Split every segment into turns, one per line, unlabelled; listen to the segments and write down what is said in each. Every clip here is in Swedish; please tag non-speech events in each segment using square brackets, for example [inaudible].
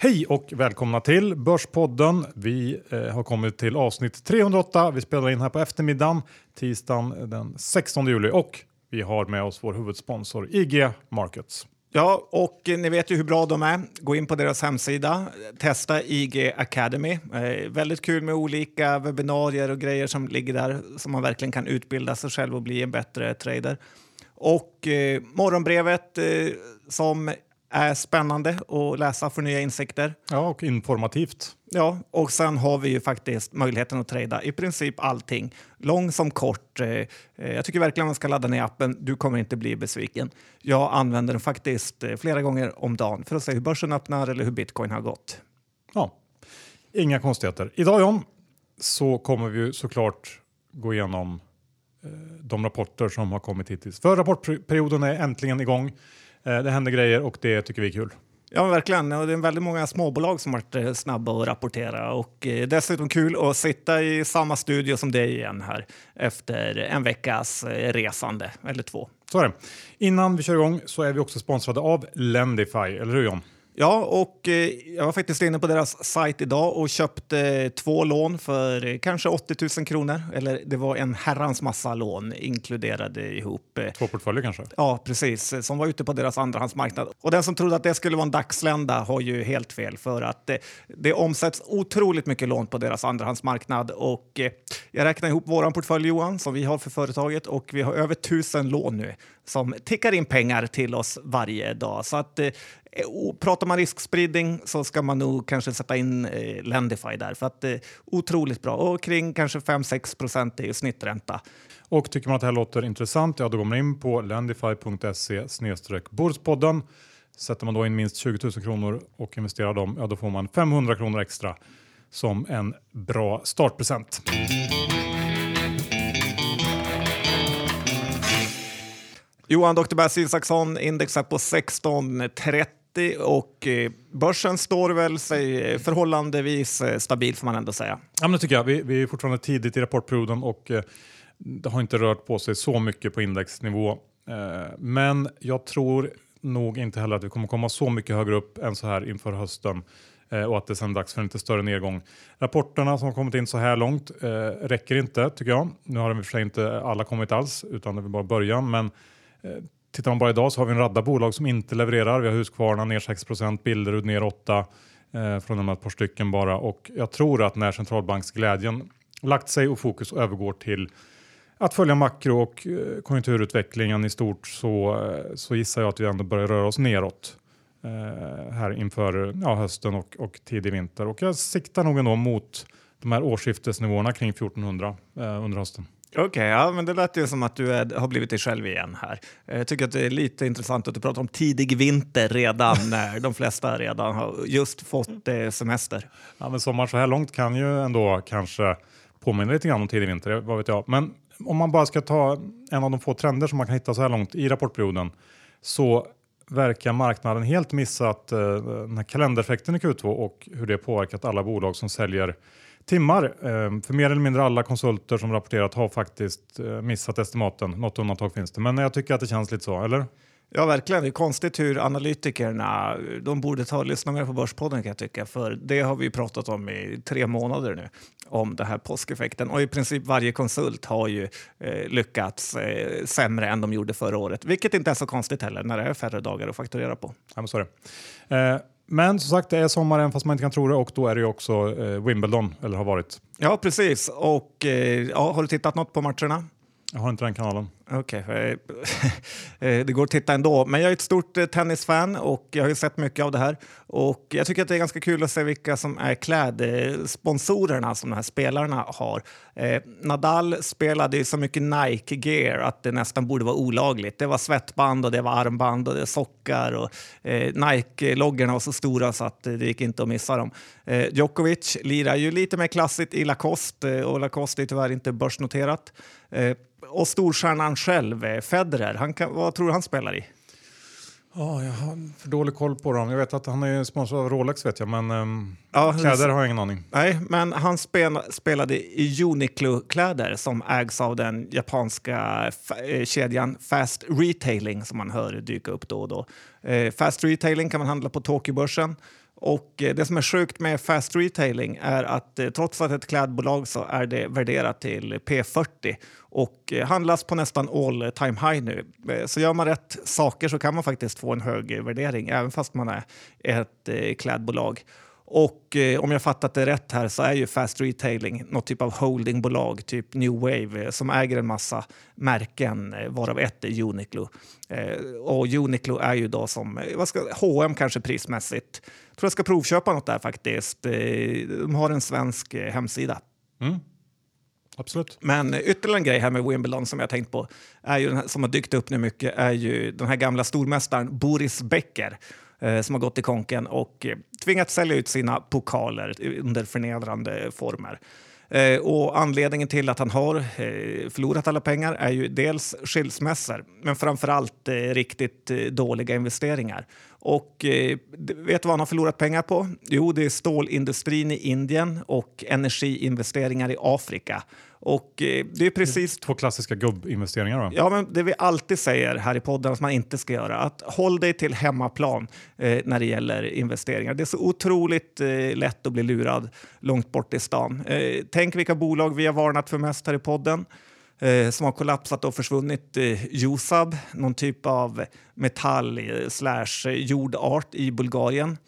Hej och välkomna till Börspodden. Vi eh, har kommit till avsnitt 308. Vi spelar in här på eftermiddagen, tisdagen den 16 juli och vi har med oss vår huvudsponsor IG Markets.
Ja, och ni vet ju hur bra de är. Gå in på deras hemsida, testa IG Academy. Eh, väldigt kul med olika webbinarier och grejer som ligger där som man verkligen kan utbilda sig själv och bli en bättre trader. Och eh, morgonbrevet eh, som är spännande att läsa för nya insikter.
Ja, och informativt.
Ja, och sen har vi ju faktiskt möjligheten att trada i princip allting. Lång som kort. Eh, eh, jag tycker verkligen man ska ladda ner appen. Du kommer inte bli besviken. Jag använder den faktiskt eh, flera gånger om dagen för att se hur börsen öppnar eller hur bitcoin har gått.
Ja, inga konstigheter. Idag John, så kommer vi såklart gå igenom de rapporter som har kommit hittills. För rapportperioden är äntligen igång. Det händer grejer och det tycker vi är kul.
Ja, verkligen. Och det är väldigt många småbolag som varit eh, snabba att rapportera och eh, dessutom kul att sitta i samma studio som dig igen här efter en veckas eh, resande, eller två.
Så är det. Innan vi kör igång så är vi också sponsrade av Lendify, eller hur John?
Ja, och eh, jag var faktiskt inne på deras sajt idag och köpte eh, två lån för eh, kanske 80 000 kronor. Eller det var en herrans massa lån inkluderade ihop.
Två portföljer kanske?
Ja, precis. Som var ute på deras andrahandsmarknad. Och den som trodde att det skulle vara en dagslända har ju helt fel för att det, det omsätts otroligt mycket lån på deras andrahandsmarknad. Och jag räknar ihop vår portfölj Johan som vi har för företaget och vi har över tusen lån nu som tickar in pengar till oss varje dag. Så att Eh, pratar man riskspridning så ska man nog kanske sätta in eh, Lendify där för att det eh, är otroligt bra och kring kanske 5-6 procent är ju snittränta.
Och tycker man att det här låter intressant, ja då går man in på lendify.se snedstreck Börspodden. Sätter man då in minst 20 000 kronor och investerar dem, ja då får man 500 kronor extra som en bra startpresent.
Johan Dr. Bass Isaksson indexat på 1630 och eh, börsen står väl sig eh, förhållandevis eh, stabil får man ändå säga.
Ja, men det tycker jag. Vi, vi är fortfarande tidigt i rapportperioden och det har inte rört på sig så mycket på indexnivå. Men jag tror nog inte heller att vi kommer komma så mycket högre upp än så här inför hösten och att det sen är dags för en lite större nedgång. Rapporterna som har kommit in så här långt eh, räcker inte tycker jag. Nu har de i och för sig inte alla kommit alls utan det är bara början men eh, Tittar man bara idag så har vi en radda bolag som inte levererar. Vi har Husqvarna ner 6 Billerud ner 8 eh, från ett par stycken bara. Och jag tror att när centralbanksglädjen lagt sig och fokus övergår till att följa makro och eh, konjunkturutvecklingen i stort så, eh, så gissar jag att vi ändå börjar röra oss neråt eh, här inför ja, hösten och, och tidig vinter. Och jag siktar nog ändå mot de här årsskiftesnivåerna kring 1400 eh, under hösten.
Okej, okay, ja, men det lät ju som att du är, har blivit dig själv igen här. Jag tycker att det är lite intressant att du pratar om tidig vinter redan när [laughs] de flesta redan har just fått eh, semester.
Ja, men sommar så här långt kan ju ändå kanske påminna lite grann om tidig vinter, vad vet jag. Men om man bara ska ta en av de få trender som man kan hitta så här långt i rapportperioden så verkar marknaden helt missat eh, den här kalendereffekten i Q2 och hur det påverkat alla bolag som säljer timmar. Eh, för mer eller mindre alla konsulter som rapporterat har faktiskt eh, missat estimaten. Något undantag finns det, men jag tycker att det känns lite så, eller?
Ja, verkligen. Det är konstigt hur analytikerna, de borde ta och lyssna mer på Börspodden kan jag tycka, för det har vi pratat om i tre månader nu, om den här påskeffekten. Och i princip varje konsult har ju eh, lyckats eh, sämre än de gjorde förra året, vilket inte är så konstigt heller när det är färre dagar att fakturera på.
Ja, men så är det. Eh, men som sagt, det är sommaren fast man inte kan tro det och då är det ju också eh, Wimbledon, eller har varit.
Ja, precis. Och eh, ja, har du tittat något på matcherna?
Jag har inte den kanalen.
Okej, okay. [laughs] Eh, det går att titta ändå. Men jag är ett stort eh, tennisfan och jag har ju sett mycket av det här. Och jag tycker att det är ganska kul att se vilka som är klädsponsorerna som de här spelarna har. Eh, Nadal spelade ju så mycket Nike-gear att det nästan borde vara olagligt. Det var svettband och det var armband och det var sockar och Nike-loggorna var så stora så att det gick inte att missa dem. Djokovic lirar ju lite mer klassiskt i Lacoste och Lacoste är tyvärr inte börsnoterat. Och storstjärnan själv, Federer, han kan, vad tror du han spelar i?
Oh, jag har för dålig koll på dem. Jag vet att han är sponsrad av Rolex, vet jag, men um, ja, kläder har jag ingen aning.
Nej, men han spel, spelade i Uniqlo-kläder som ägs av den japanska eh, kedjan Fast Retailing som man hör dyka upp då och då. Eh, Fast Retailing kan man handla på Tokyobörsen och eh, det som är sjukt med fast retailing är att eh, trots att ett klädbolag så är det värderat till P40 och eh, handlas på nästan all time high nu. Så gör man rätt saker så kan man faktiskt få en hög värdering även fast man är ett klädbolag. Och eh, om jag fattat det rätt här så är ju Fast Retailing något typ av holdingbolag, typ New Wave, som äger en massa märken, varav ett är Uniqlo. Eh, och Uniqlo är ju då som vad ska, H&M kanske prismässigt. Tror jag ska provköpa något där faktiskt. Eh, de har en svensk hemsida.
Mm. Absolut.
Men ytterligare en grej här med Wimbledon som jag tänkt på, är ju här, som har dykt upp nu mycket, är ju den här gamla stormästaren Boris Becker eh, som har gått i konken och eh, tvingats sälja ut sina pokaler under förnedrande former. Eh, och anledningen till att han har eh, förlorat alla pengar är ju dels skilsmässor, men framför allt eh, riktigt eh, dåliga investeringar. Och eh, vet du vad han har förlorat pengar på? Jo, det är stålindustrin i Indien och energiinvesteringar i Afrika. Och eh, det är precis...
Två klassiska gubbinvesteringar då?
Ja, men det vi alltid säger här i podden att man inte ska göra. Att håll dig till hemmaplan eh, när det gäller investeringar. Det är så otroligt eh, lätt att bli lurad långt bort i stan. Eh, tänk vilka bolag vi har varnat för mest här i podden. Eh, som har kollapsat och försvunnit. Eh, Jusab, någon typ av metall eh, slash jordart i Bulgarien.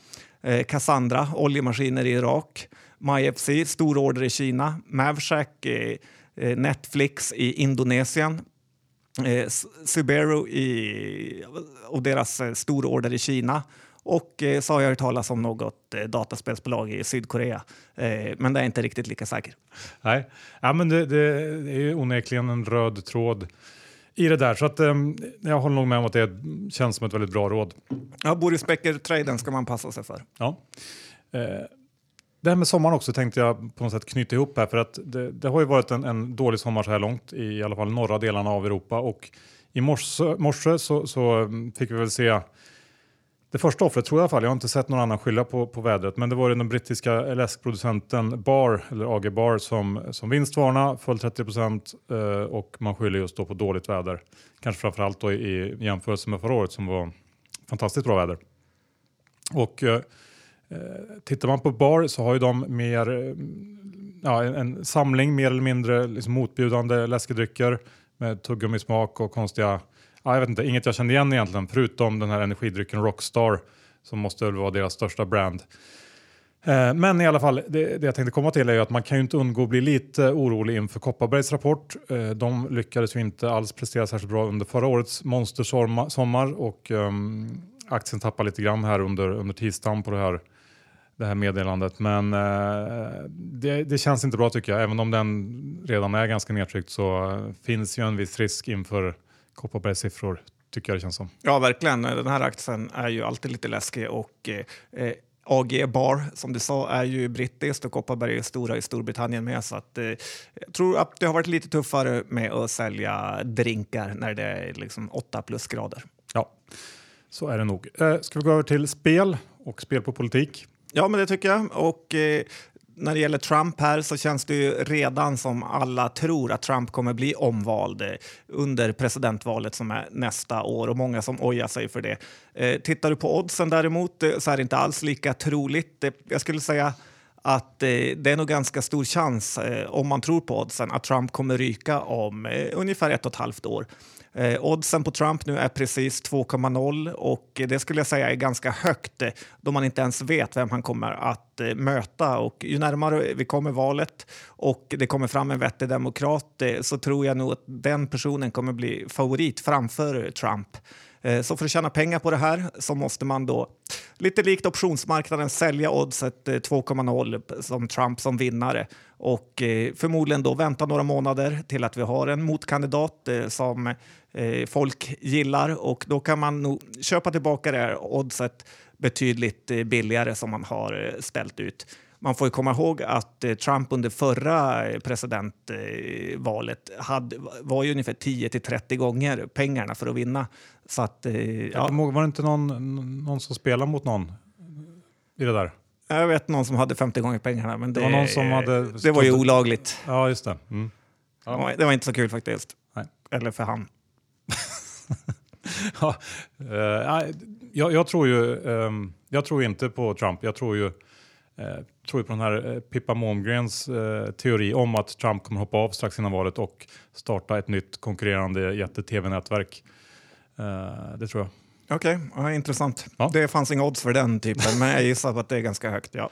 Eh, Cassandra, oljemaskiner i Irak. MyFC, stor order i Kina. Mavshack, eh, eh Netflix i Indonesien. Eh, Subaru i, och deras eh, stor order i Kina. Och eh, så har jag hört talas om något eh, dataspelsbolag i Sydkorea. Eh, men det är inte riktigt lika säkert.
Nej, ja, men det, det, är ju onekligen en röd tråd i det där. Så att, eh, jag håller nog med om att det känns som ett väldigt bra råd.
Ja, Boris Becker-traden ska man passa sig för.
Ja. Eh, det här med sommaren också tänkte jag på något sätt knyta ihop här för att det, det har ju varit en, en, dålig sommar så här långt i, i alla fall norra delarna av Europa och i morse, morse så, så, mm, fick vi väl se det första offret tror jag i alla fall. Jag har inte sett någon annan skylla på, på vädret, men det var den brittiska läskproducenten Bar, eller AG Bar, som, som vinstvarna, föll 30 procent eh, och man skyller just då på dåligt väder. Kanske framförallt då i, i jämförelse med förra året som var fantastiskt bra väder. Och eh, eh tittar man på Bar så har ju de mer, eh, ja, en, en samling mer eller mindre liksom motbjudande läskedrycker med tuggummismak och konstiga, ja, jag vet inte, inget jag kände igen egentligen förutom den här energidrycken Rockstar som måste väl vara deras största brand. Eh, men i alla fall, det, det, jag tänkte komma till är ju att man kan ju inte undgå att bli lite orolig inför Kopparbergs rapport. Eh, de lyckades ju inte alls prestera särskilt bra under förra årets monstersommar och um, aktien tappar lite grann här under, under tisdagen på det här det här meddelandet. Men eh, det, det, känns inte bra tycker jag. Även om den redan är ganska nedtryckt så eh, finns ju en viss risk inför Kopparbergs siffror. Tycker jag det känns som.
Ja, verkligen. Den här aktien är ju alltid lite läskig och eh, AG Bar, som du sa, är ju brittiskt och Kopparberg är stora i Storbritannien med. Så att, eh, jag tror att det har varit lite tuffare med att sälja drinkar när det är liksom 8 plusgrader.
Ja, så är det nog. Eh, ska vi gå över till spel och spel på politik?
Ja, men det tycker jag. Och eh, när det gäller Trump här så känns det ju redan som alla tror att Trump kommer bli omvald eh, under presidentvalet som är nästa år och många som ojar sig för det. Eh, tittar du på oddsen däremot eh, så är det inte alls lika troligt. Jag skulle säga att eh, det är nog ganska stor chans, eh, om man tror på oddsen, att Trump kommer ryka om eh, ungefär ett och ett halvt år. Eh, oddsen på Trump nu är precis 2,0 och det skulle jag säga är ganska högt eh, då man inte ens vet vem han kommer att eh, möta. Och ju närmare vi kommer valet och det kommer fram en vettig demokrat eh, så tror jag nog att den personen kommer bli favorit framför Trump. Eh, så för att tjäna pengar på det här så måste man då, lite likt optionsmarknaden, sälja oddset eh, 2,0 som Trump som vinnare och eh, förmodligen då vänta några månader till att vi har en motkandidat som folk gillar och då kan man nog köpa tillbaka det här oddset betydligt billigare som man har ställt ut. Man får komma ihåg att eh, Trump under förra eh, presidentvalet hade, var ju ungefär 10 till 30 gånger pengarna för att vinna. Så att,
eh, ja. Var det inte någon, någon som spelade mot någon i det där?
Jag vet någon som hade 50 gånger pengarna, men det,
det var, någon som hade
det var ju olagligt.
Ja, just det. Mm.
Ja. Det var inte så kul faktiskt.
Nej.
Eller för han. [laughs]
ja, Jag, jag tror ju, eh, jag tror inte på Trump. Jag tror ju, tror ju på den här eh, Pippa Mångrens eh, teori om att Trump kommer hoppa av strax innan valet och starta ett nytt konkurrerande jätte-tv-nätverk. Eh, det tror jag.
Okej, ja, intressant.
Ja.
Det fanns inga odds för den typen, men jag gissar att det är ganska högt. Ja.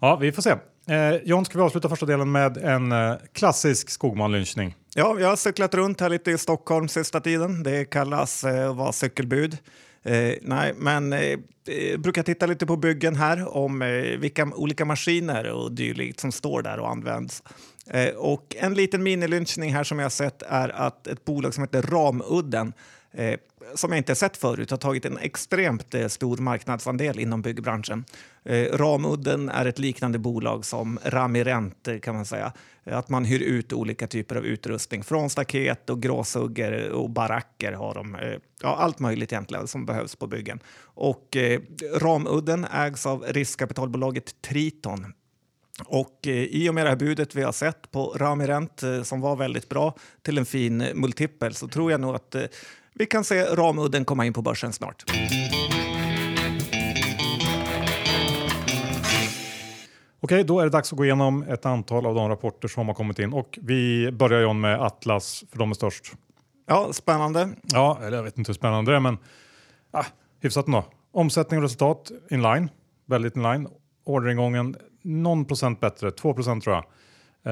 Ja, vi får se. Eh, John, ska vi avsluta första delen med en eh, klassisk Skogman-lynchning?
Ja, jag har cyklat runt här lite i Stockholm sista tiden. Det kallas eh, vara cykelbud. Eh, nej, men eh, jag brukar titta lite på byggen här om eh, vilka olika maskiner och dylikt som står där och används. Eh, och en liten minilynchning här som jag sett är att ett bolag som heter Ramudden eh, som jag inte sett förut har tagit en extremt eh, stor marknadsandel inom byggbranschen. Eh, Ramudden är ett liknande bolag som Ramirent eh, kan man säga. Att man hyr ut olika typer av utrustning från staket och gråsuggor och baracker har de. Eh, ja, allt möjligt egentligen som behövs på byggen. Och eh, Ramudden ägs av riskkapitalbolaget Triton och eh, i och med det här budet vi har sett på Ramirent eh, som var väldigt bra till en fin multipel så tror jag nog att eh, vi kan se Ramudden komma in på börsen snart.
Okej, då är det dags att gå igenom ett antal av de rapporter som har kommit in och vi börjar John med Atlas för de är störst.
Ja, spännande.
Ja, eller jag vet inte hur spännande det är men ah, hyfsat ändå. Omsättning och resultat inline, väldigt inline. Orderingången någon procent bättre, 2 procent tror jag.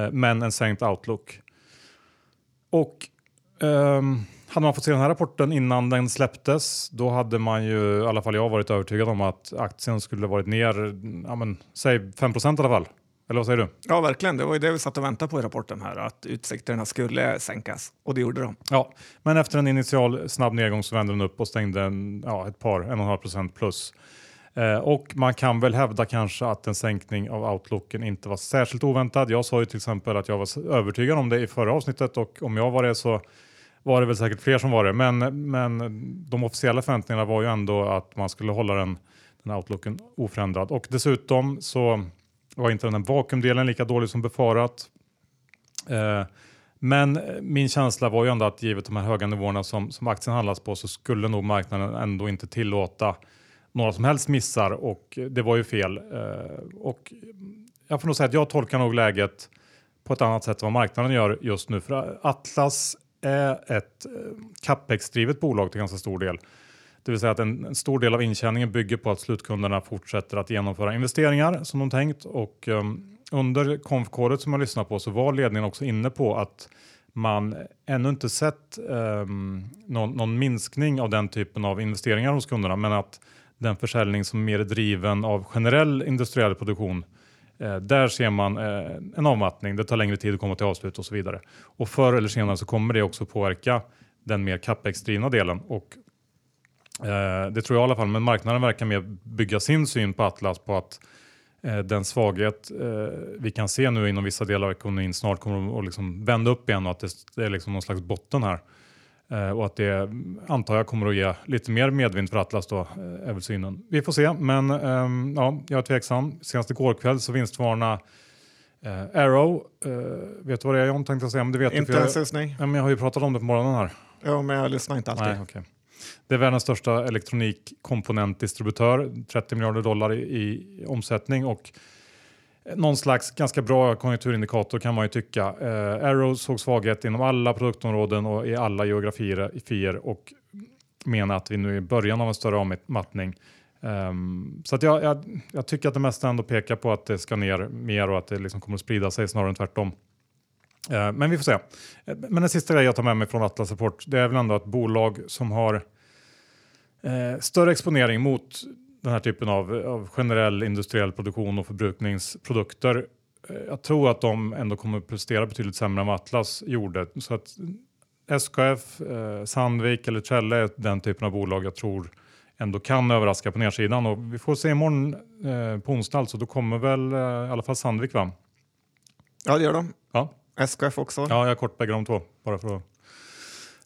Eh, men en sänkt outlook. Och ehm, hade man fått se den här rapporten innan den släpptes då hade man ju, i alla fall jag, varit övertygad om att aktien skulle varit ner, ja men säg 5 procent i alla fall. Eller vad säger du?
Ja, verkligen. Det var ju det vi satt och väntade på i rapporten här, att utsikterna skulle sänkas. Och det gjorde de.
Ja, men efter en initial snabb nedgång så vände den upp och stängde en, ja, ett par, en och en halv procent plus. Eh, och man kan väl hävda kanske att en sänkning av outlooken inte var särskilt oväntad. Jag sa ju till exempel att jag var övertygad om det i förra avsnittet och om jag var det så var det väl säkert fler som var det. Men, men de officiella förväntningarna var ju ändå att man skulle hålla den, den outlooken oförändrad. Och dessutom så var inte den här vakuumdelen lika dålig som befarat. Eh, men min känsla var ju ändå att givet de här höga nivåerna som, som aktien handlas på så skulle nog marknaden ändå inte tillåta några som helst missar och det var ju fel. Eh, och jag får nog säga att jag tolkar nog läget på ett annat sätt än vad marknaden gör just nu. För Atlas är ett eh, capex-drivet bolag till ganska stor del. Det vill säga att en, en stor del av intjäningen bygger på att slutkunderna fortsätter att genomföra investeringar som de tänkt och um, under konfkåret som jag lyssnar på så var ledningen också inne på att man ännu inte sett um, någon, någon minskning av den typen av investeringar hos kunderna men att den försäljning som mer är driven av generell industriell produktion Eh, där ser man eh, en avmattning, det tar längre tid att komma till avslut och så vidare. Och förr eller senare så kommer det också påverka den mer capex-drivna delen. Och, eh, det tror jag i alla fall, men marknaden verkar mer bygga sin syn på Atlas på att den svaghet vi kan se nu inom vissa delar av ekonomin snart kommer att liksom vända upp igen och att det, det är liksom någon slags botten här. Eh, och att det antar jag kommer att ge lite mer medvind för Atlas då, eh, är väl synen. Vi får se, men ehm, ja, jag är tveksam. Senast igår kväll så vinstvarna eh, Arrow, eh, vet du vad det är John tänkte jag säga? Men det vet
Inte ens
jag,
susning.
ja, men jag har ju pratat om det på morgonen här.
Ja, men jag lyssnar inte alltid.
Nej, okej. Det är världens största elektronikkomponentdistributör, 30 miljarder dollar i, i omsättning och någon slags ganska bra konjunkturindikator kan man ju tycka. Eh, Arrow såg svaghet inom alla produktområden och i alla geografier och menar att vi nu är i början av en större avmattning. Um, så att jag, jag, jag tycker att det mesta ändå pekar på att det ska ner mer och att det liksom kommer att sprida sig snarare än tvärtom. Uh, men vi får se. Eh, men den sista grejen jag tar med mig från Atlas Rapport det är väl ändå att bolag som har uh, större exponering mot den här typen av, av generell industriell produktion och förbrukningsprodukter. Eh, jag tror att de ändå kommer prestera betydligt sämre än vad Atlas gjorde. Så att SKF, eh, Sandvik eller Trelle är den typen av bolag jag tror ändå kan överraska på nedsidan. Och vi får se imorgon eh, på onsdag alltså, då kommer väl eh, i alla fall Sandvik va?
Ja, det gör de.
Ja,
SKF också.
ja jag har kort bägge de två bara för att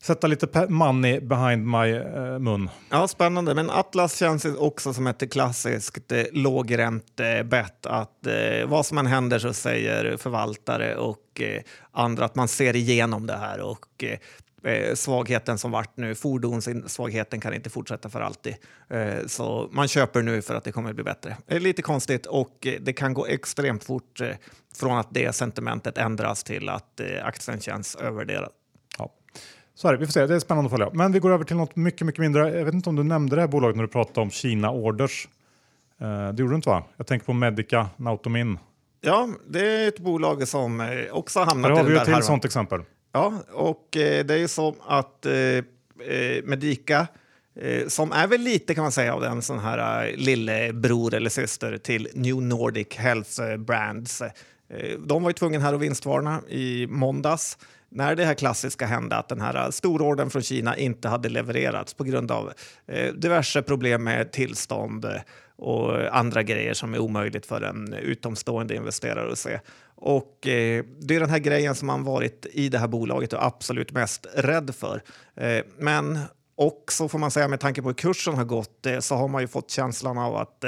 sätta lite money behind my uh, mun.
Ja, spännande. Men Atlas känns också som ett klassiskt eh, lågräntebett. Att eh, vad som än händer så säger förvaltare och eh, andra att man ser igenom det här. Och, eh, eh svagheten som vart nu. Fordonssvagheten kan inte fortsätta för alltid. Eh, så man köper nu för att det kommer att bli bättre. Det är lite konstigt och det kan gå extremt fort från att det sentimentet ändras till att aktien känns övervärderad.
Så är det, vi får se, det är spännande att följa. Men vi går över till något mycket, mycket mindre. Jag vet inte om du nämnde det här bolaget när du pratade om Kina Orders. Eh, det gjorde du inte va? Jag tänker på Medica Nautomin.
Ja, det är ett bolag som eh, också har hamnat i
har vi
den där
ett till
härvan.
sånt exempel.
Ja, och eh, det är ju så att Medica, som är väl lite kan man säga av den sån här lillebror eller syster till New Nordic Health Brands. Eh, de var ju tvungna här att vinstvarna i måndags när det här klassiska hände att den här eh, storordern från Kina inte hade levererats på grund av eh, diverse problem med tillstånd och andra grejer som är omöjligt för en utomstående investerare att se. Och eh, det är den här grejen som man varit i det här bolaget och absolut mest rädd för. Eh, men också får man säga med tanke på hur kursen har gått eh, så har man ju fått känslan av att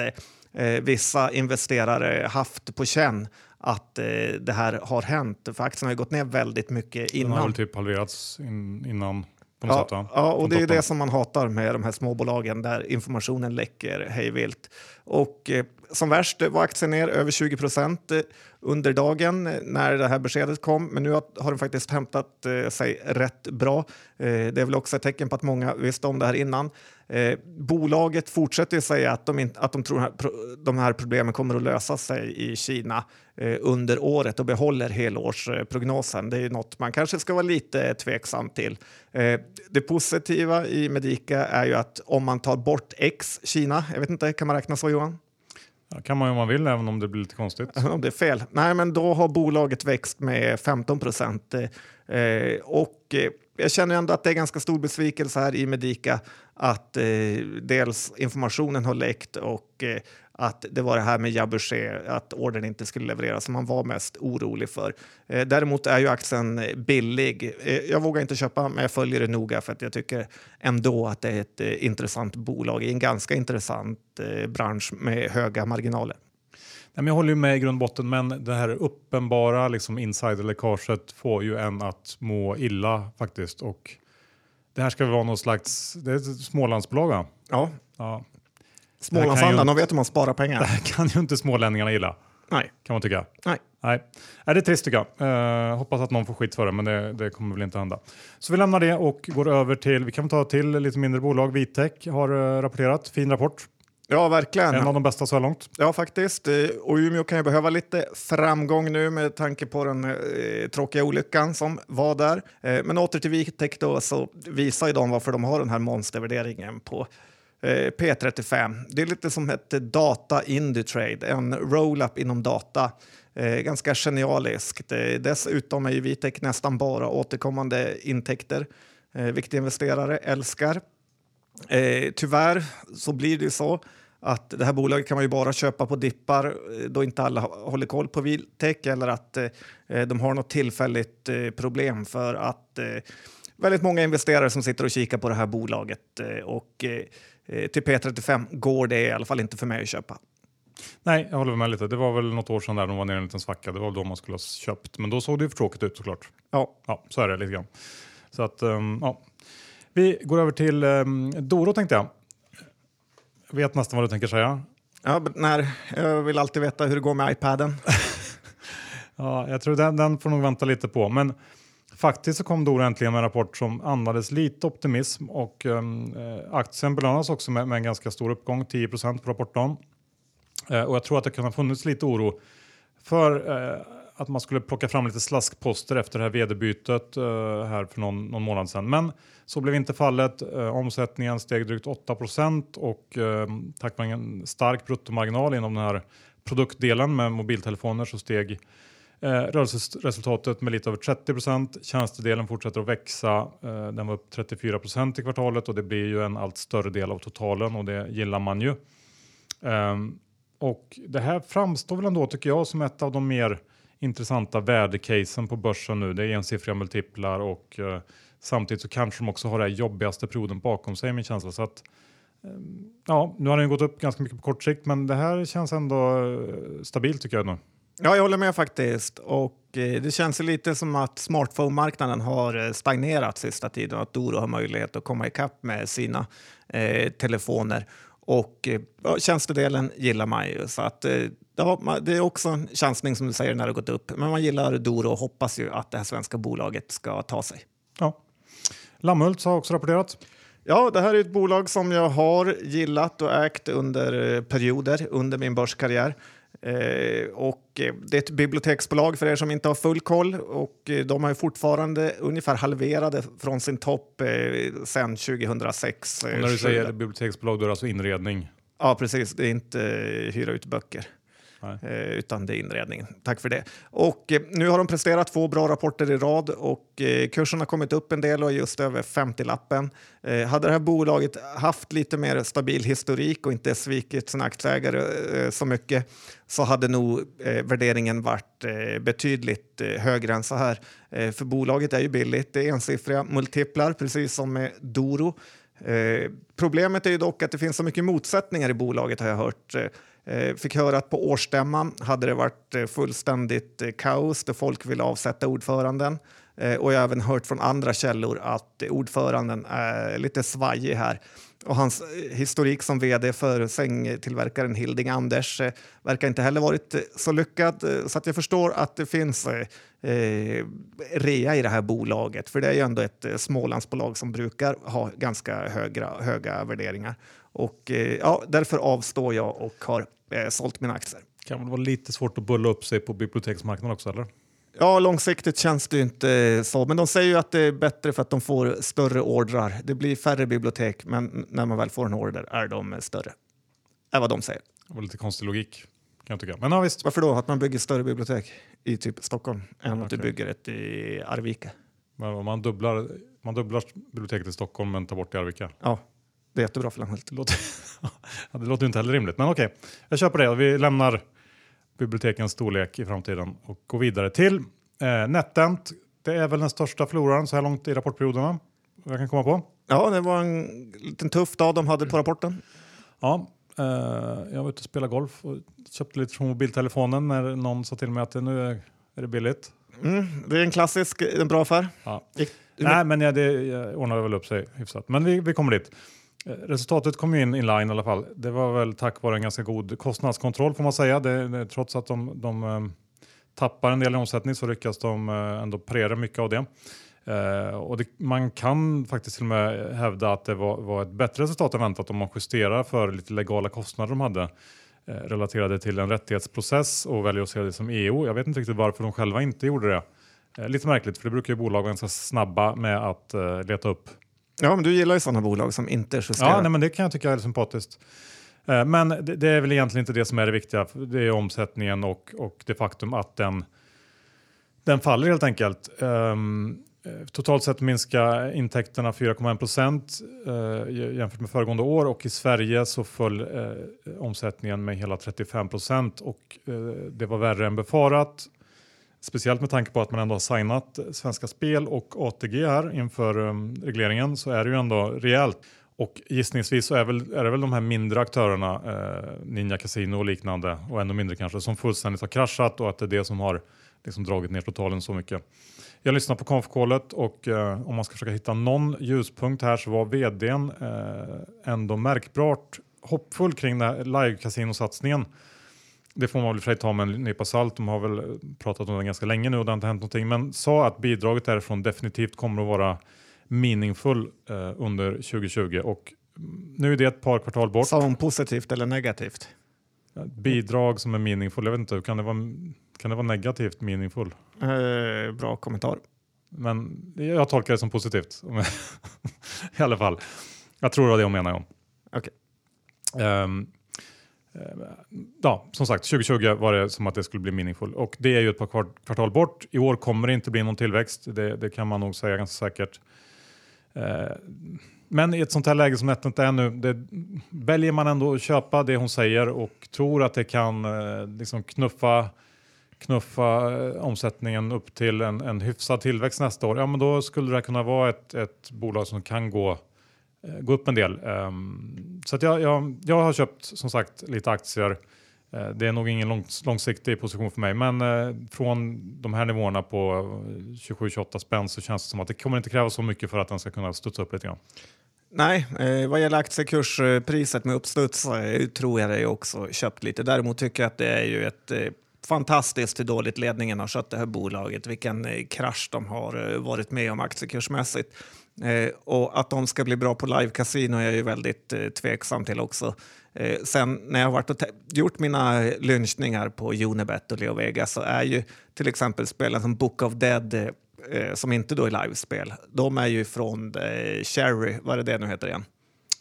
vissa investerare haft på känn att eh, det här har hänt. För aktien har ju gått ner väldigt mycket
Den har
innan.
väl typ halverats in, innan på något
Ja,
sätt
ja, och det är det som man hatar med de här småbolagen där informationen läcker hejvilt. Och eh, som värst var aktien ner över 20 procent eh, under dagen eh, när det här beskedet kom. Men nu har, den faktiskt hämtat eh, sig rätt bra. Det är väl också ett tecken på att många visste om det här innan. Eh, bolaget fortsätter säga att de, inte, att de tror att de här problemen kommer att lösa sig i Kina eh, under året och behåller helårsprognosen. Det är något man kanske ska vara lite tveksam till. Eh, det positiva i Medica är ju att om man tar bort X Kina, jag vet inte, kan man räkna så Johan?
Ja, kan man om man vill även om det blir lite konstigt. [laughs]
Om det är fel. Nej, men då har bolaget växt med 15 procent. Eh, och eh, jag känner ändå att det är ganska stor besvikelse här i Medica att eh, dels informationen har läckt och eh, att det var det här med Jabuché, att ordern inte skulle levereras som man var mest orolig för. Eh, däremot är ju aktien billig. Eh, jag vågar inte köpa, men jag följer det noga för att jag tycker ändå att det är ett eh, intressant bolag i en ganska intressant eh, bransch med höga marginaler.
Nej, jag håller ju med i grund och botten, men det här uppenbara liksom, insiderläckaget får ju en att må illa faktiskt. Och det här ska väl vara någon slags det är ett Smålandsbolag va?
Ja,
Ja.
Smålandsandan, de vet hur man sparar pengar.
Det här kan ju inte smålänningarna gilla,
Nej,
kan man tycka.
nej.
Nej, Nej det är trist tycker jag. Eh, hoppas att någon får skit för det, men det, det kommer väl inte hända. Så vi lämnar det och går över till, vi kan ta till lite mindre bolag. Vitec har eh, rapporterat, fin rapport.
Ja, verkligen.
En av de bästa så här långt.
Ja, faktiskt. Eh, Och Umeå kan ju behöva lite framgång nu med tanke på den eh, tråkiga olyckan som var där. Eh, men åter till Vitec då, så visar ju de varför de har den här monstervärderingen på eh, P35. Det är lite som ett data Indutrade, en roll-up inom data. Eh, ganska genialiskt. Eh, dessutom är ju Vitec nästan bara återkommande intäkter, eh, vilket investerare älskar. Eh, tyvärr så blir det ju så att det här bolaget kan man ju bara köpa på dippar eh, då inte alla håller koll på Vitec eller att eh, de har något tillfälligt eh, problem för att eh, väldigt många investerare som sitter och kikar på det här bolaget eh, och eh, eh, till P35 går det i alla fall inte för mig att köpa.
Nej, jag håller med lite. Det var väl något år sedan där de var nere i en liten svacka. Det var då man skulle ha köpt, men då såg det ju för tråkigt ut såklart.
Ja,
Ja, så är det lite grann. Så att, ehm, ja. Vi går över till um, Doro tänkte jag. Jag vet nästan vad du tänker säga.
ja när, jag vill alltid veta hur det går med iPaden. [laughs]
Ja, jag tror den, den får nog vänta lite på. Men faktiskt så kom Doro äntligen med en rapport som andades lite optimism och um, aktien belönas också med, med en ganska stor uppgång, 10% på rapportdagen. Eh, och jag tror att det kan ha funnits lite oro för eh, att man skulle plocka fram lite slaskposter efter det här vd-bytet eh, här för någon, någon månad sedan. Men så blev inte fallet. Eh, omsättningen steg drygt 8 och eh, tack vare en stark bruttomarginal inom den här produktdelen med mobiltelefoner så steg eh, rörelseresultatet med lite över 30% Tjänstedelen fortsätter att växa. Eh, den var upp 34% i kvartalet och det blir ju en allt större del av totalen och det gillar man ju. Ehm, och det här framstår väl ändå tycker jag som ett av de mer intressanta värdecasen på börsen nu. Det är ensiffriga multiplar och eh, samtidigt så kanske de också har den jobbigaste perioden bakom sig min känsla. Så att, eh, ja, nu har den gått upp ganska mycket på kort sikt men det här känns ändå eh, stabilt tycker jag nu.
Ja, jag håller med faktiskt. Och eh, det känns lite som att smartphone-marknaden har eh, stagnerat sista tiden och att Doro har möjlighet att komma ikapp med sina eh, telefoner. Och eh, tjänstedelen gillar man ju. Så att, eh, det är också en chansning som du säger när det gått upp. Men man gillar Doro och hoppas ju att det här svenska bolaget ska ta sig.
Ja. Lammhult har också rapporterat.
Ja, det här är ett bolag som jag har gillat och ägt under eh, perioder under min börskarriär. Eh, och eh, det är ett biblioteksbolag för er som inte har full koll och de har fortfarande ungefär halverade från sin topp eh, sedan 2006.
Och när du säger biblioteksbolag då är det alltså inredning?
Ja, precis. Det är inte hyra ut böcker. Eh, utan det är inredningen. Tack för det. Och eh, nu har de presterat två bra rapporter i rad och eh, kursen har kommit upp en del och är just över 50-lappen. Hade det här bolaget haft lite mer stabil historik och inte svikit sina aktieägare så mycket så hade nog värderingen varit betydligt högre än så här. för bolaget är ju billigt. Det är ensiffriga multiplar, precis som med Doro. problemet är ju dock att det finns så mycket motsättningar i bolaget har jag hört. Eh, fick höra att på årsstämman hade det varit eh, fullständigt eh, kaos där folk ville avsätta ordföranden. Och jag har även hört från andra källor att ordföranden är lite svajig här. Och hans historik som vd för sängtillverkaren Hilding Anders verkar inte heller varit så lyckad. Så att jag förstår att det finns eh, rea i det här bolaget. För det är ju ändå ett Smålandsbolag som brukar ha ganska höga, höga värderingar. Och eh, ja, därför avstår jag och har eh, sålt mina aktier.
Kan det vara lite svårt att bulla upp sig på biblioteksmarknaden också eller?
Ja, långsiktigt känns det inte så. Men de säger ju att det är bättre för att de får större ordrar. Det blir färre bibliotek, men när man väl får en order är de större. är vad de säger.
Det var lite konstig logik kan jag tycka. Men ja, visst.
Varför då? Att man bygger större bibliotek i typ Stockholm än okay. att du bygger ett i Arvika?
Man dubblar, man dubblar biblioteket i Stockholm men tar bort det i Arvika?
Ja. Det är jättebra för Lammhult.
Det låter, [laughs] det låter inte heller rimligt, men okej. Jag köper det. Vi lämnar bibliotekens storlek i framtiden och går vidare till eh, NetEnt. Det är väl den största förloraren så här långt i rapportperioderna jag kan komma på.
Ja, det var en liten tuff dag de hade på rapporten.
Ja, eh, jag var ute och spelade golf och köpte lite från mobiltelefonen när någon sa till mig att nu är, är det billigt.
Mm, det är en klassisk, en bra affär.
Ja. Gick, Nej, men ja, det jag ordnade väl upp sig hyfsat. Men vi, vi kommer dit. Resultatet kom in inline i alla fall. Det var väl tack vare en ganska god kostnadskontroll får man säga. Det, det, trots att de, de eh, tappar en del i omsättning så lyckas de eh, ändå parera mycket av det. Uh, och det, man kan faktiskt till och med hävda att det var, var ett bättre resultat än väntat om man justerar för lite legala kostnader de hade uh, relaterade till en rättighetsprocess och väljer att se det som EU. Jag vet inte riktigt varför de själva inte gjorde det. lite märkligt för det brukar ju bolag vara ganska snabba med att leta upp
Ja, men du gillar ju sådana bolag som inte justerar.
Ja, nej, men det kan jag tycka är sympatiskt. Eh, men det, det, är väl egentligen inte det som är det viktiga. Det är omsättningen och, och det faktum att den, den faller helt enkelt. Um, totalt sett minskar intäkterna 4,1 procent uh, jämfört med föregående år och i Sverige så föll uh, omsättningen med hela 35 procent och uh, det var värre än befarat. Speciellt med tanke på att man ändå har signat Svenska Spel och ATG här inför um, regleringen så är det ju ändå rejält. Och gissningsvis så är, väl, är det väl de här mindre aktörerna, eh, Ninja Casino och liknande och ännu mindre kanske, som fullständigt har kraschat och att det är det som har liksom dragit ner totalen så mycket. Jag lyssnade på konfkålet och eh, om man ska försöka hitta någon ljuspunkt här så var vdn eh, ändå märkbart hoppfull kring den här live-casinosatsningen. Det får man väl för sig ta med en nypa salt. De har väl pratat om det ganska länge nu och det har inte hänt någonting. Men sa att bidraget därifrån definitivt kommer att vara meningsfull eh, under 2020 och nu är det ett par kvartal bort.
Sa hon positivt eller negativt?
Bidrag som är meningsfull. Jag vet inte, kan det vara, kan det vara negativt meningsfull?
Eh, bra kommentar.
Men jag tolkar det som positivt. [laughs] I alla fall. Jag tror det var det hon menade om.
Okay. Um,
ehm, ja, som sagt, 2020 var det som att det skulle bli meningsfull och det är ju ett par kvartal bort. I år kommer det inte bli någon tillväxt. Det, det kan man nog säga ganska säkert. Eh, men i ett sånt här läge som NetNet är nu, det, väljer man ändå att köpa det hon säger och tror att det kan eh, liksom knuffa knuffa eh, omsättningen upp till en, en hyfsad tillväxt nästa år, ja men då skulle det kunna vara ett, ett bolag som kan gå Eh, gå upp en del. Um, så att jag, jag, jag har köpt som sagt lite aktier eh, det är nog ingen lång, långsiktig position för mig, men eh, från de här nivåerna på 27-28 spänn så känns det som att det kommer inte krävas så mycket för att den ska kunna studsa upp lite grann.
Nej, eh, vad gäller aktiekurspriset med uppstuds eh, tror jag det också köpt lite. Däremot tycker jag att det är ju ett eh, fantastiskt hur dåligt ledningen har skött det här bolaget. Vilken eh, krasch de har eh, varit med om aktiekursmässigt. Eh, och att de ska bli bra på live-casino är jag ju väldigt eh, tveksam till också. Eh, sen när jag har varit och gjort mina lynchningar på Unibet och Leo Vegas så är ju till exempel spelen som Book of Dead eh, eh som inte då är livespel, de är ju från eh, Cherry, vad är det nu heter igen?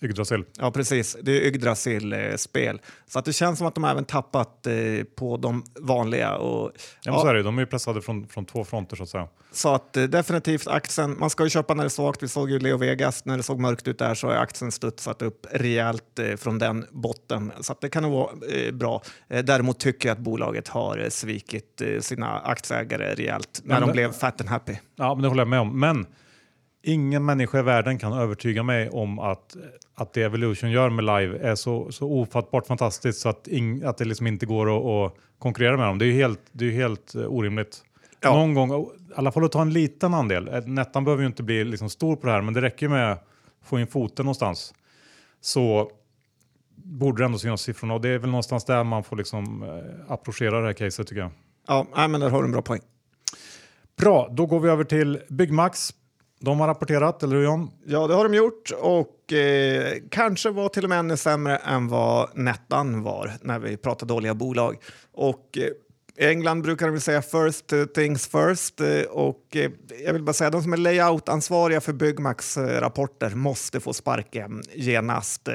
Yggdrasil.
Ja, precis. Det är Yggdrasil-spel. Så att det känns som att de även tappat eh, på de vanliga. Och,
ja, men så är det. De är ju pressade från, från två fronter så att säga.
Så att eh, definitivt aktien, man ska ju köpa när det är svagt. Vi såg ju Leo Vegas, när det såg mörkt ut där så har aktien studsat upp rejält eh, från den botten. Så att det kan nog vara eh, bra. Eh, däremot tycker jag att bolaget har eh, svikit sina aktieägare rejält när men, de blev fat and happy.
Ja, men det håller jag med om. Men ingen människa i världen kan övertyga mig om att, att det Evolution gör med live är så, så ofattbart fantastiskt så att, ing, att det liksom inte går att, att konkurrera med dem. Det är ju helt, det är helt uh, orimligt. Ja. Någon gång, i alla fall att ta en liten andel. Eh, Nettan behöver ju inte bli liksom stor på det här, men det räcker med att få in foten någonstans. Så borde det ändå synas siffrorna och det är väl någonstans där man får liksom uh, approchera det här caset tycker jag.
Ja, men där har du en bra poäng.
Bra, då går vi över till Byggmax. De har rapporterat, eller hur John?
Ja, det har de gjort och eh, kanske var till och med ännu sämre än vad Nettan var när vi pratade dåliga bolag. Och eh, i England brukar de säga first things first eh, och eh, jag vill bara säga de som är layoutansvariga för Byggmax eh, rapporter måste få sparken genast.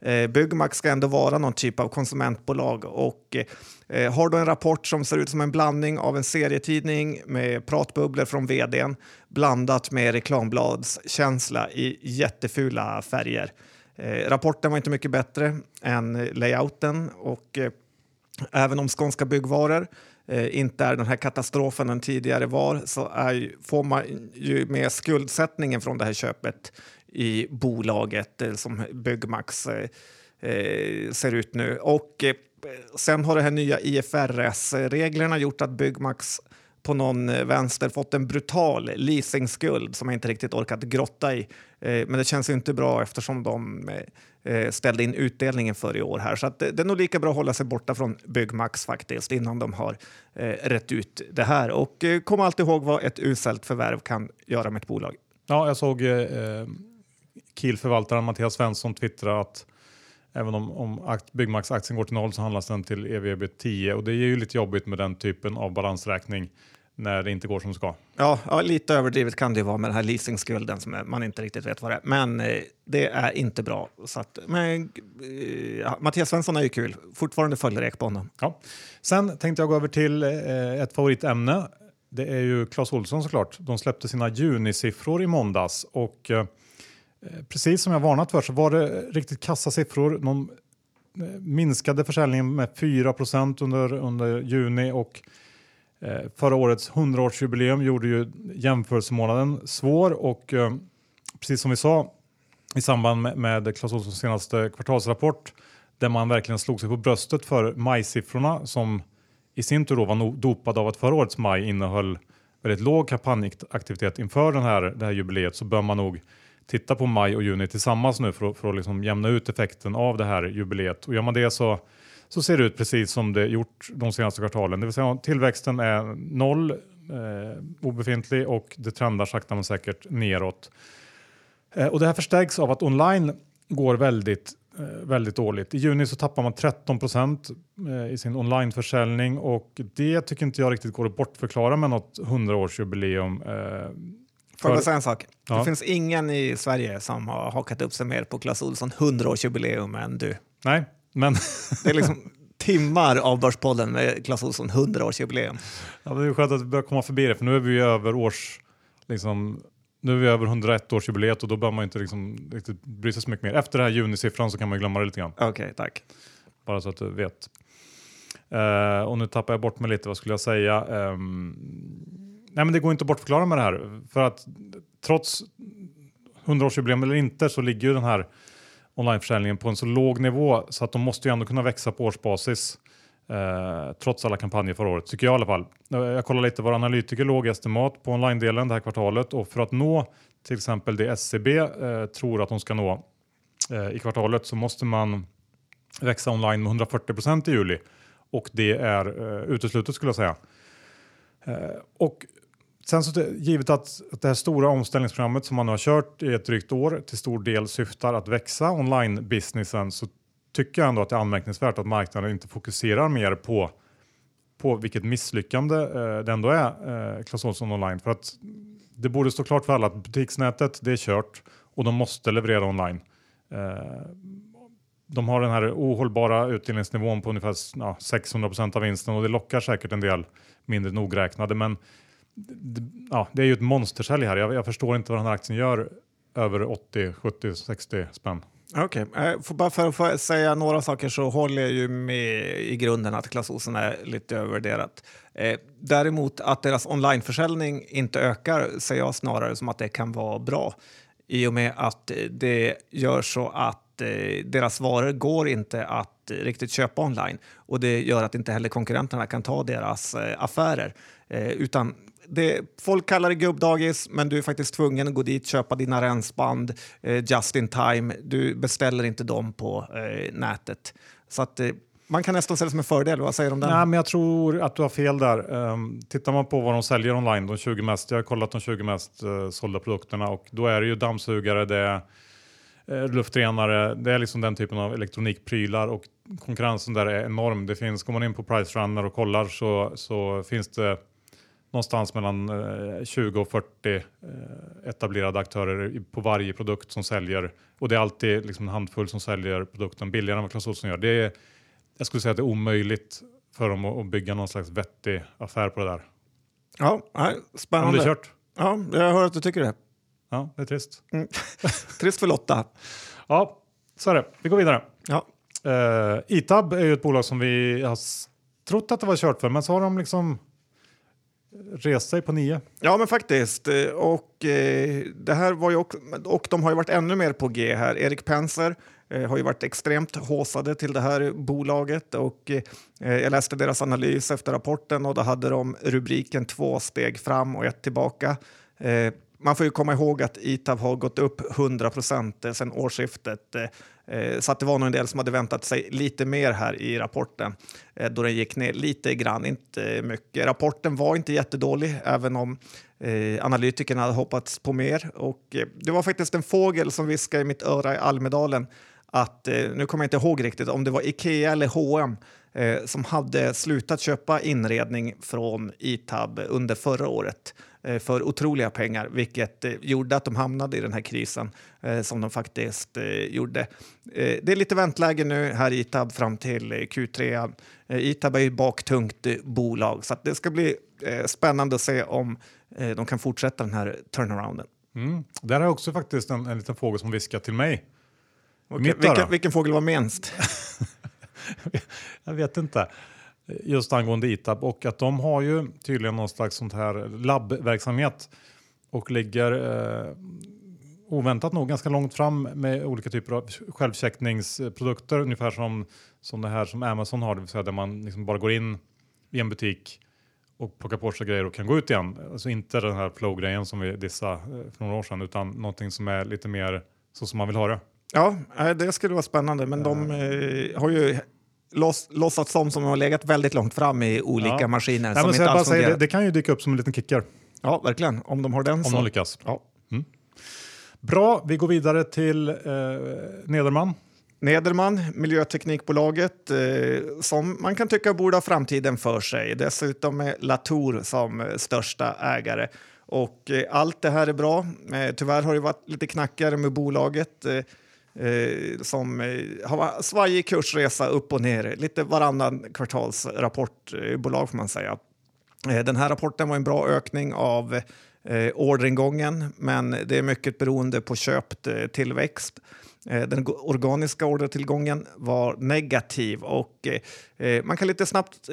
Eh, Byggmax ska ändå vara någon typ av konsumentbolag och eh, Eh, har du en rapport som ser ut som en blandning av en serietidning med pratbubblor från vdn blandat med reklambladskänsla i jättefula färger. Eh, rapporten var inte mycket bättre än layouten och eh, Även om Skånska Byggvaror eh, inte är den här katastrofen den tidigare var så är, får man ju med skuldsättningen från det här köpet i bolaget eh, som Byggmax eh, eh ser ut nu. Och eh, sen har det här nya IFRS-reglerna gjort att Byggmax på någon eh, vänster fått en brutal leasingskuld som jag inte riktigt orkat grotta i. Eh, men det känns inte bra eftersom de eh, ställde in utdelningen för i år här. Så att det, är nog lika bra att hålla sig borta från Byggmax faktiskt innan de har rätt ut det här. Och kom alltid ihåg vad ett uselt förvärv kan göra med ett bolag.
Ja, jag såg eh, Kiel-förvaltaren Mattias Svensson twittra att även om, om Byggmax-aktien går till noll så handlas den till EVB 10 och det är ju lite jobbigt med den typen av balansräkning när det inte går som det ska.
Ja, ja, lite överdrivet kan det vara med den här leasingskulden som man inte riktigt vet vad det är. Men eh, det är inte bra. Så att, men, eh, ja, Mattias Svensson är ju kul. Fortfarande följer på honom.
Ja. Sen tänkte jag gå över till eh, ett favoritämne. Det är ju Clas Olsson såklart. De släppte sina junisiffror i måndags och eh, Eh, precis som jag varnat för så var det riktigt kassa siffror. De eh, minskade försäljningen med 4 under, under juni och Eh, förra årets 100-årsjubileum gjorde ju jämförelsemånaden svår och eh, precis som vi sa i samband med, med Clas Ohlsons senaste kvartalsrapport där man verkligen slog sig på bröstet för majsiffrorna som i sin tur då var no dopade av att förra årets maj innehöll väldigt låg kampanjaktivitet inför den här, det här jubileet så bör man nog titta på maj och juni tillsammans nu för, för att liksom jämna ut effekten av det här jubileet. Och gör man det så så ser det ut precis som det gjort de senaste kvartalen. Det vill säga tillväxten är noll, eh, obefintlig och det trendar sakta men säkert neråt. Eh, och det här förstärks av att online går väldigt eh, väldigt dåligt. I juni så tappar man 13 procent eh, i sin onlineförsäljning och det tycker inte jag riktigt går att bortförklara med något 100-årsjubileum.
Eh, Får jag säga en sak? Ja. Det finns ingen i Sverige som har hakat upp sig mer på Clas Ohlson 100-årsjubileum än du.
Nej, men
det är liksom timmar av Börspodden med Clas Ohlson 100-årsjubileum.
Ja, det är skönt att vi börjar komma förbi det, för nu är vi över års... Liksom, nu är vi över 101-årsjubileet och då bör man inte liksom riktigt bry sig så mycket mer. Efter den här junisiffran så kan man glömma det lite grann.
Okej, okay, tack.
Bara så att du vet. Uh, och nu tappar jag bort mig lite, vad skulle jag säga? Um, nej men det går inte att bortförklara med det här. För att trots 100-årsjubileum eller inte så ligger ju den här onlineförsäljningen på en så låg nivå så att de måste ju ändå kunna växa på årsbasis. Eh, trots alla kampanjer förra året, tycker jag i alla fall. Jag kollar lite var analytiker låg estimat på online-delen det här kvartalet och för att nå till exempel det SCB eh, tror att de ska nå eh, i kvartalet så måste man växa online med 140 procent i juli och det är eh, uteslutet skulle jag säga. Eh, och sen så givet att, att det här stora omställningsprogrammet som man har kört i ett drygt år till stor del syftar att växa online-businessen så tycker jag ändå att det är anmärkningsvärt att marknaden inte fokuserar mer på, på vilket misslyckande eh, det ändå är, eh, Clas Ohlson online. För att det borde stå klart för alla att butiksnätet det är kört och de måste leverera online. Eh, de har den här ohållbara utdelningsnivån på ungefär ja, 600% av vinsten och det lockar säkert en del mindre nogräknade. Men ja, det är ju ett monstersälj här. Jag, jag förstår inte vad den här aktien gör över 80, 70, 60 spänn.
Okej, eh, okay. Bara för att få säga några saker så håller jag ju med i grunden att Clas Ohlson är lite övervärderat. Eh, däremot att deras onlineförsäljning inte ökar ser jag snarare som att det kan vara bra i och med att det gör så att eh, deras varor går inte att riktigt köpa online och det gör att inte heller konkurrenterna kan ta deras eh, affärer. Eh, utan det, folk kallar det gubbdagis, men du är faktiskt tvungen att gå dit, köpa dina rensband eh, just in time. Du beställer inte dem på eh, nätet. Så att, eh, man kan nästan se det som en fördel. Vad säger du om den?
Nej, men jag tror att du har fel där. Um, tittar man på vad de säljer online, de 20 mest, jag har kollat de 20 mest uh, sålda produkterna och då är det ju dammsugare, det är uh, luftrenare, det är liksom den typen av elektronikprylar och konkurrensen där är enorm. Det finns, går man in på Price Runner och kollar så, så finns det någonstans mellan eh, 20 och 40 eh, etablerade aktörer på varje produkt som säljer och det är alltid liksom en handfull som säljer produkten billigare än vad Clas Ohlson gör. Det är, jag skulle säga att det är omöjligt för dem att, bygga någon slags vettig affär på det där.
Ja, spännande.
Har du kört?
Ja, jag hör att du tycker det.
Ja, det är trist. Mm. [laughs]
trist för Lotta.
Ja, så är det. Vi går vidare.
Ja.
Uh, Itab är ju ett bolag som vi har trott att det var kört för, men så har de liksom rest sig på nio.
Ja, men faktiskt. Eh, och, eh, det här var ju också, och de har ju varit ännu mer på G här. Erik Penser eh, har ju varit extremt håsade till det här bolaget och eh, jag läste deras analys efter rapporten och då hade de rubriken två steg fram och ett tillbaka. Eh, man får ju komma ihåg att ITAB har gått upp 100 procent eh, sedan årsskiftet. Eh, så att det var nog en del som hade väntat sig lite mer här i rapporten eh, då den gick ner lite grann, inte mycket. Rapporten var inte jättedålig även om eh, analytikerna hade hoppats på mer. Och, eh, det var faktiskt en fågel som viskade i mitt öra i Almedalen att, nu kommer jag inte ihåg riktigt om det var Ikea eller H&M som hade slutat köpa inredning från ITAB under förra året för otroliga pengar, vilket eh, gjorde att de hamnade i den här krisen eh, som de faktiskt eh, gjorde. Eh, det är lite väntläge nu här i ITAB fram till Q3. ITAB är ju baktungt bolag så det ska bli spännande att se om de kan fortsätta den här turnarounden.
Mm. Där har också faktiskt en, en liten fråga som viskat till mig.
Okay. Vilken, vilken fågel var minst? [laughs]
jag vet inte. Just angående ITAB och att de har ju tydligen någon slags sånt här labbverksamhet och ligger eh, oväntat nog ganska långt fram med olika typer av självcheckningsprodukter ungefär som, som det här som Amazon har, det vill säga där man liksom bara går in i en butik och plockar på sig grejer och kan gå ut igen. Alltså inte den här flow-grejen som vi dissade eh, för några år sedan utan någonting som är lite mer så som man vill ha det.
Ja, det skulle vara spännande, men de eh, har ju loss, låtsats som som har legat väldigt långt fram i olika ja. maskiner.
Ja, som inte alls säger, det, det, kan ju dyka upp som en liten kicker.
Ja, verkligen. Om de har den
Om
så.
de lyckas.
Ja. Mm.
Bra, vi går vidare till eh, Nederman.
Nederman, miljöteknikbolaget eh, som man kan tycka borde ha framtiden för sig. Dessutom med Latour som största ägare. Och eh, allt det här är bra. Eh, tyvärr har det varit lite knackigare med bolaget. Eh, som eh, har svajig kursresa upp och ner, lite varannan kvartalsrapportbolag eh, får man säga. Eh, den här rapporten var en bra ökning av eh, orderingången, men det är mycket beroende på köpt eh, tillväxt. Eh, den organiska ordertillgången var negativ och eh, man kan lite snabbt,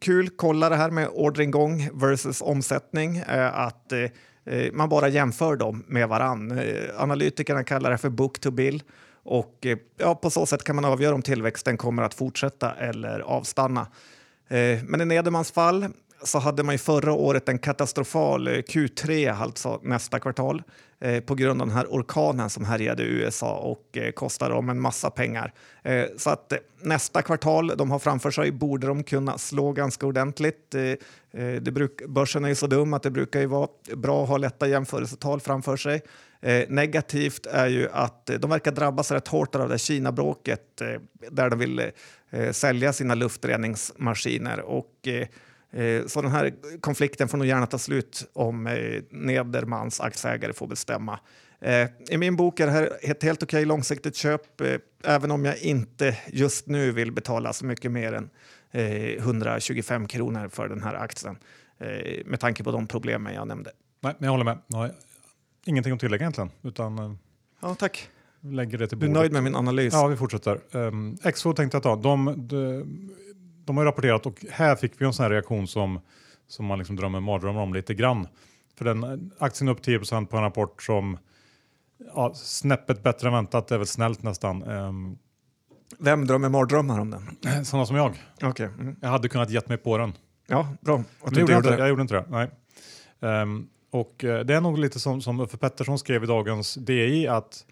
kul, kolla det här med orderingång versus omsättning. att Eh, man bara jämför dem med varann. Eh, analytikerna kallar det för book to bill Och eh, ja, på så sätt kan man avgöra om tillväxten kommer att fortsätta eller avstanna. Men i Nedermans fall så hade man ju förra året en katastrofal eh, Q3, alltså nästa kvartal, eh, på grund av den här orkanen som härjade i USA och eh, kostade dem en massa pengar. Så att nästa kvartal de har framför sig borde de kunna slå ganska ordentligt. Det bruk, börsen är ju så dum att det brukar ju vara bra att ha lätta jämförelsetal framför sig. Negativt är ju att de verkar drabbas rätt hårt av det Kina-bråket där de vill sälja sina luftreningsmaskiner. Och, så den här konflikten får nog gärna ta slut om eh, Nedermans aktieägare får bestämma. I min bok är det här ett helt okej långsiktigt köp även om jag inte just nu vill betala så mycket mer än 125 kronor för den här aktien med tanke på de problemen jag nämnde.
Nej, men jag håller med. Nej, ingenting att tillägga egentligen. Utan, eh,
ja, tack.
Lägger det till
bordet. Du är nöjd med min analys?
Ja, vi fortsätter. Um, Expo tänkte jag ta. De, de, de har rapporterat och här fick vi en sån här reaktion som, som man liksom drömmer mardrömmar om lite grann. För den aktien upp 10 på en rapport som ja, snäppet bättre än väntat, det är väl snällt nästan. Um,
Vem drömmer mardrömmar om den? [clears throat]
Sådana som jag.
Okay. Mm.
Jag hade kunnat gett mig på den.
Ja, bra.
Att du gjorde jag, inte, jag gjorde inte det. Nej. Um, och eh, det är nog lite som, som Uffe Pettersson skrev i dagens DI att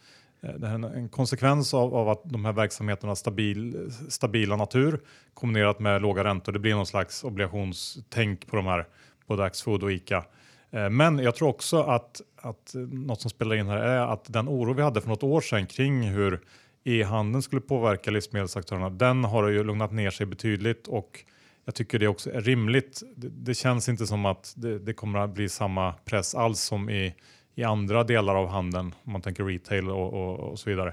Eh, det här är en, konsekvens av, av, att de här verksamheterna stabil, stabila natur kombinerat med låga räntor. Det blir någon slags obligationstänk på de här, både Axfood och Ica. Eh, men jag tror också att, att eh, något som spelar in här är att den oro vi hade för något år sedan kring hur e-handeln skulle påverka livsmedelsaktörerna, den har ju lugnat ner sig betydligt och jag tycker det också är rimligt. Det, det känns inte som att det, det, kommer att bli samma press alls som i, i andra delar av handeln, om man tänker retail och, och, och så vidare.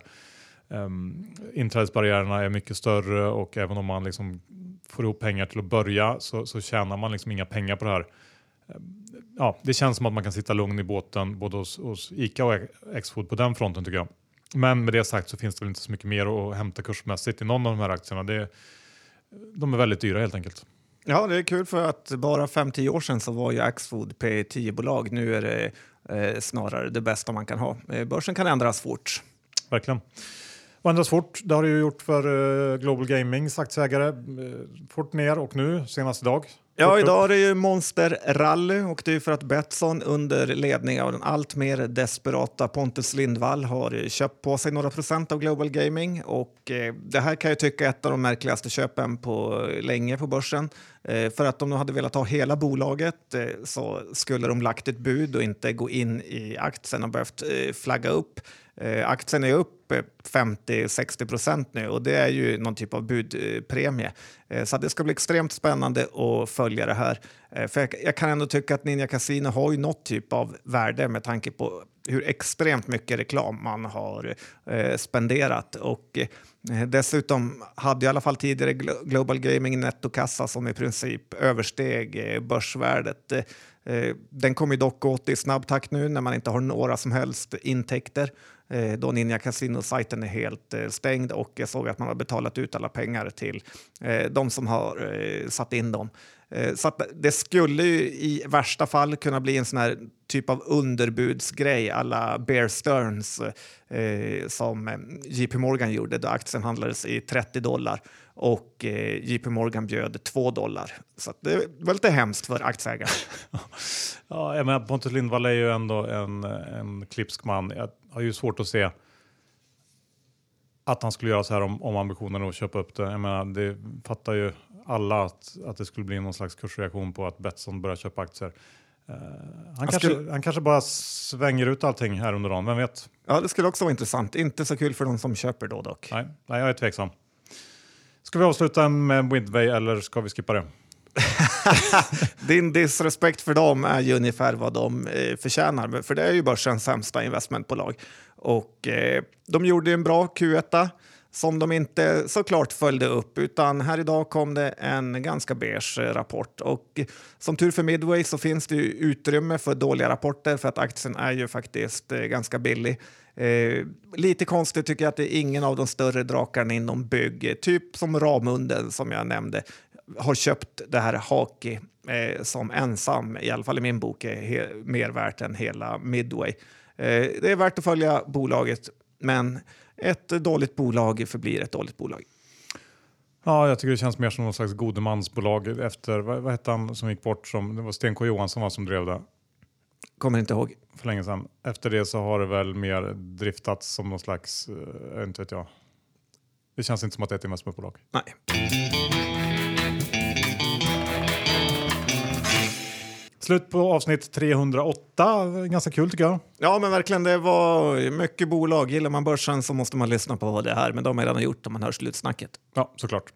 Um, inträdesbarriärerna är mycket större och även om man liksom får ihop pengar till att börja så, så tjänar man liksom inga pengar på det här. Um, ja, det känns som att man kan sitta lugn i båten både hos, hos Ica och Xfood på den fronten tycker jag. Men med det sagt så finns det väl inte så mycket mer att hämta kursmässigt i någon av de här aktierna. Det, de är väldigt dyra helt enkelt.
Ja, det är kul för att bara 5-10 år sedan så var ju Axfood P10-bolag. Nu är det eh, snarare det bästa man kan ha. Eh, börsen kan ändras fort.
Verkligen. Och ändras fort, det har det ju gjort för eh, Global Gamings aktieägare. Eh, fort ner och nu, senast idag,
Ja, idag är det ju Monster Rally och det är för att Betsson under ledning av den allt mer desperata Pontus Lindvall har köpt på sig några procent av Global Gaming och eh, det här kan jag tycka är ett av de märkligaste köpen på länge på börsen. Eh, för att de hade velat ha hela bolaget eh, så skulle de lagt ett bud och inte gå in i aktien och behövt eh, flagga upp. Eh, aktien är upp eh, 50-60 procent nu och det är ju någon typ av budpremie. Eh, så det ska bli extremt spännande att följa det här. För jag, kan ändå tycka att Ninja Casino har ju något typ av värde med tanke på hur extremt mycket reklam man har spenderat. Och, dessutom hade i alla fall tidigare Global Gaming nettokassa som i princip översteg börsvärdet. Den kommer dock åt i snabb takt nu när man inte har några som helst intäkter eh, då Ninja Casino-sajten är helt eh, stängd och jag såg att man har betalat ut alla pengar till eh, de som har eh, satt in dem. Eh, så det skulle i värsta fall kunna bli en sån här typ av underbudsgrej alla Bear Stearns eh, som JP Morgan gjorde då aktien handlades i 30 dollar och eh, JP Morgan bjöd 2 dollar. Så det var lite hemskt för aktieägarna. [laughs]
ja, jag menar, Pontus Lindvall är ju ändå en, en klipsk man. Jag har ju svårt att se att han skulle göra så här om, om ambitionen att köpa upp det. Jag menar, det fattar ju alla att, att det skulle bli någon slags kursreaktion på att Betsson börjar köpa aktier. Uh, han, han, kanske, skulle... han kanske bara svänger ut allting här under dagen, vem vet?
Ja, det skulle också vara intressant. Inte så kul för de som köper då dock.
Nej, nej jag är tveksam. Ska vi avsluta med Windway eller ska vi skippa det? [laughs]
Din disrespekt för dem är ju ungefär vad de eh, förtjänar, för det är ju börsens sämsta investmentbolag. Och eh, de gjorde en bra Q1 som de inte såklart följde upp, utan här idag kom det en ganska beige rapport. Och som tur för Midway så finns det utrymme för dåliga rapporter för att aktien är ju faktiskt eh, ganska billig. Eh, lite konstigt tycker jag att det är ingen av de större drakarna inom bygg, typ som Ramunden som jag nämnde, har köpt det här Haki eh, som ensam, i alla fall i min bok, är mer värt än hela Midway. Eh, det är värt att följa bolaget, men ett dåligt bolag förblir ett dåligt bolag.
Ja, jag tycker det känns mer som någon slags godemansbolag efter, vad, vad hette han som gick bort? Som, det var Sten K Johansson var som drev det
Kommer inte ihåg.
för länge sedan. Efter det så har det väl mer driftats som någon slags, eh, inte vet jag. Det känns inte som att det är ett investmentbolag.
Nej.
Slut på avsnitt 308. Ganska kul tycker jag.
Ja, men verkligen. Det var mycket bolag. Gillar man börsen så måste man lyssna på det här. Men de har redan gjort om man hör slutsnacket.
Ja, såklart.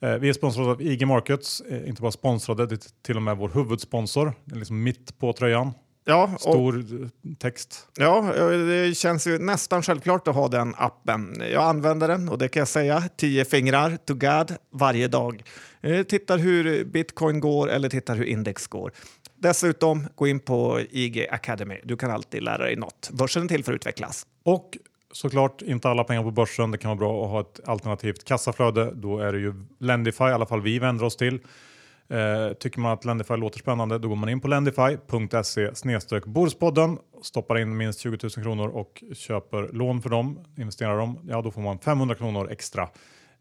Eh, vi är sponsrade av IG Markets. Eh, inte bara sponsrade, det är till och med vår huvudsponsor. Det är liksom mitt på tröjan.
Ja, och,
Stor eh, text.
ja, det känns ju nästan självklart att ha den appen. Jag använder den och det kan jag säga, tio fingrar to God varje dag. Tittar hur bitcoin går eller tittar hur index går. Dessutom, gå in på IG Academy. Du kan alltid lära dig något. Börsen är till för att utvecklas.
Och såklart inte alla pengar på börsen. Det kan vara bra att ha ett alternativt kassaflöde. Då är det ju Lendify, i alla fall vi vänder oss till. Eh, tycker man att Lendify låter spännande, då går man in på lendify.se snedstreck Börspodden, stoppar in minst 20 000 kronor och köper lån för dem, investerar dem. Ja, då får man 500 kronor extra,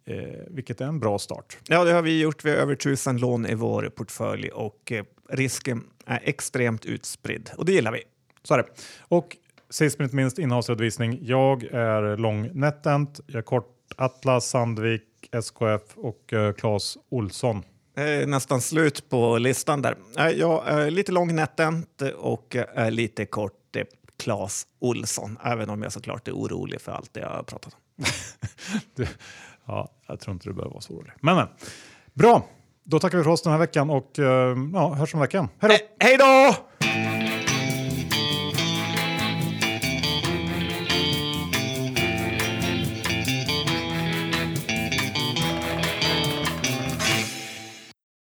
eh, vilket är en bra start.
Ja, det har vi gjort. Vi har över tusen lån i vår portfölj och eh, risken är extremt utspridd och det gillar vi.
Så är det. Och sist men inte minst innehavsredovisning. Jag är lång NetEnt, jag är kort Atlas, Sandvik, SKF och eh, Claes Olsson.
Eh, nästan slut på listan där. Eh, Jag är lite lång NetEnt och är lite kort eh, Claes Olsson, även om jag såklart är orolig för allt det jag har pratat om. [laughs]
Du, ja, jag tror inte du behöver vara så orolig. Men, men. Bra, då tackar vi för oss den här veckan och eh, ja, hörs om veckan. Hej då!
Eh, hej då!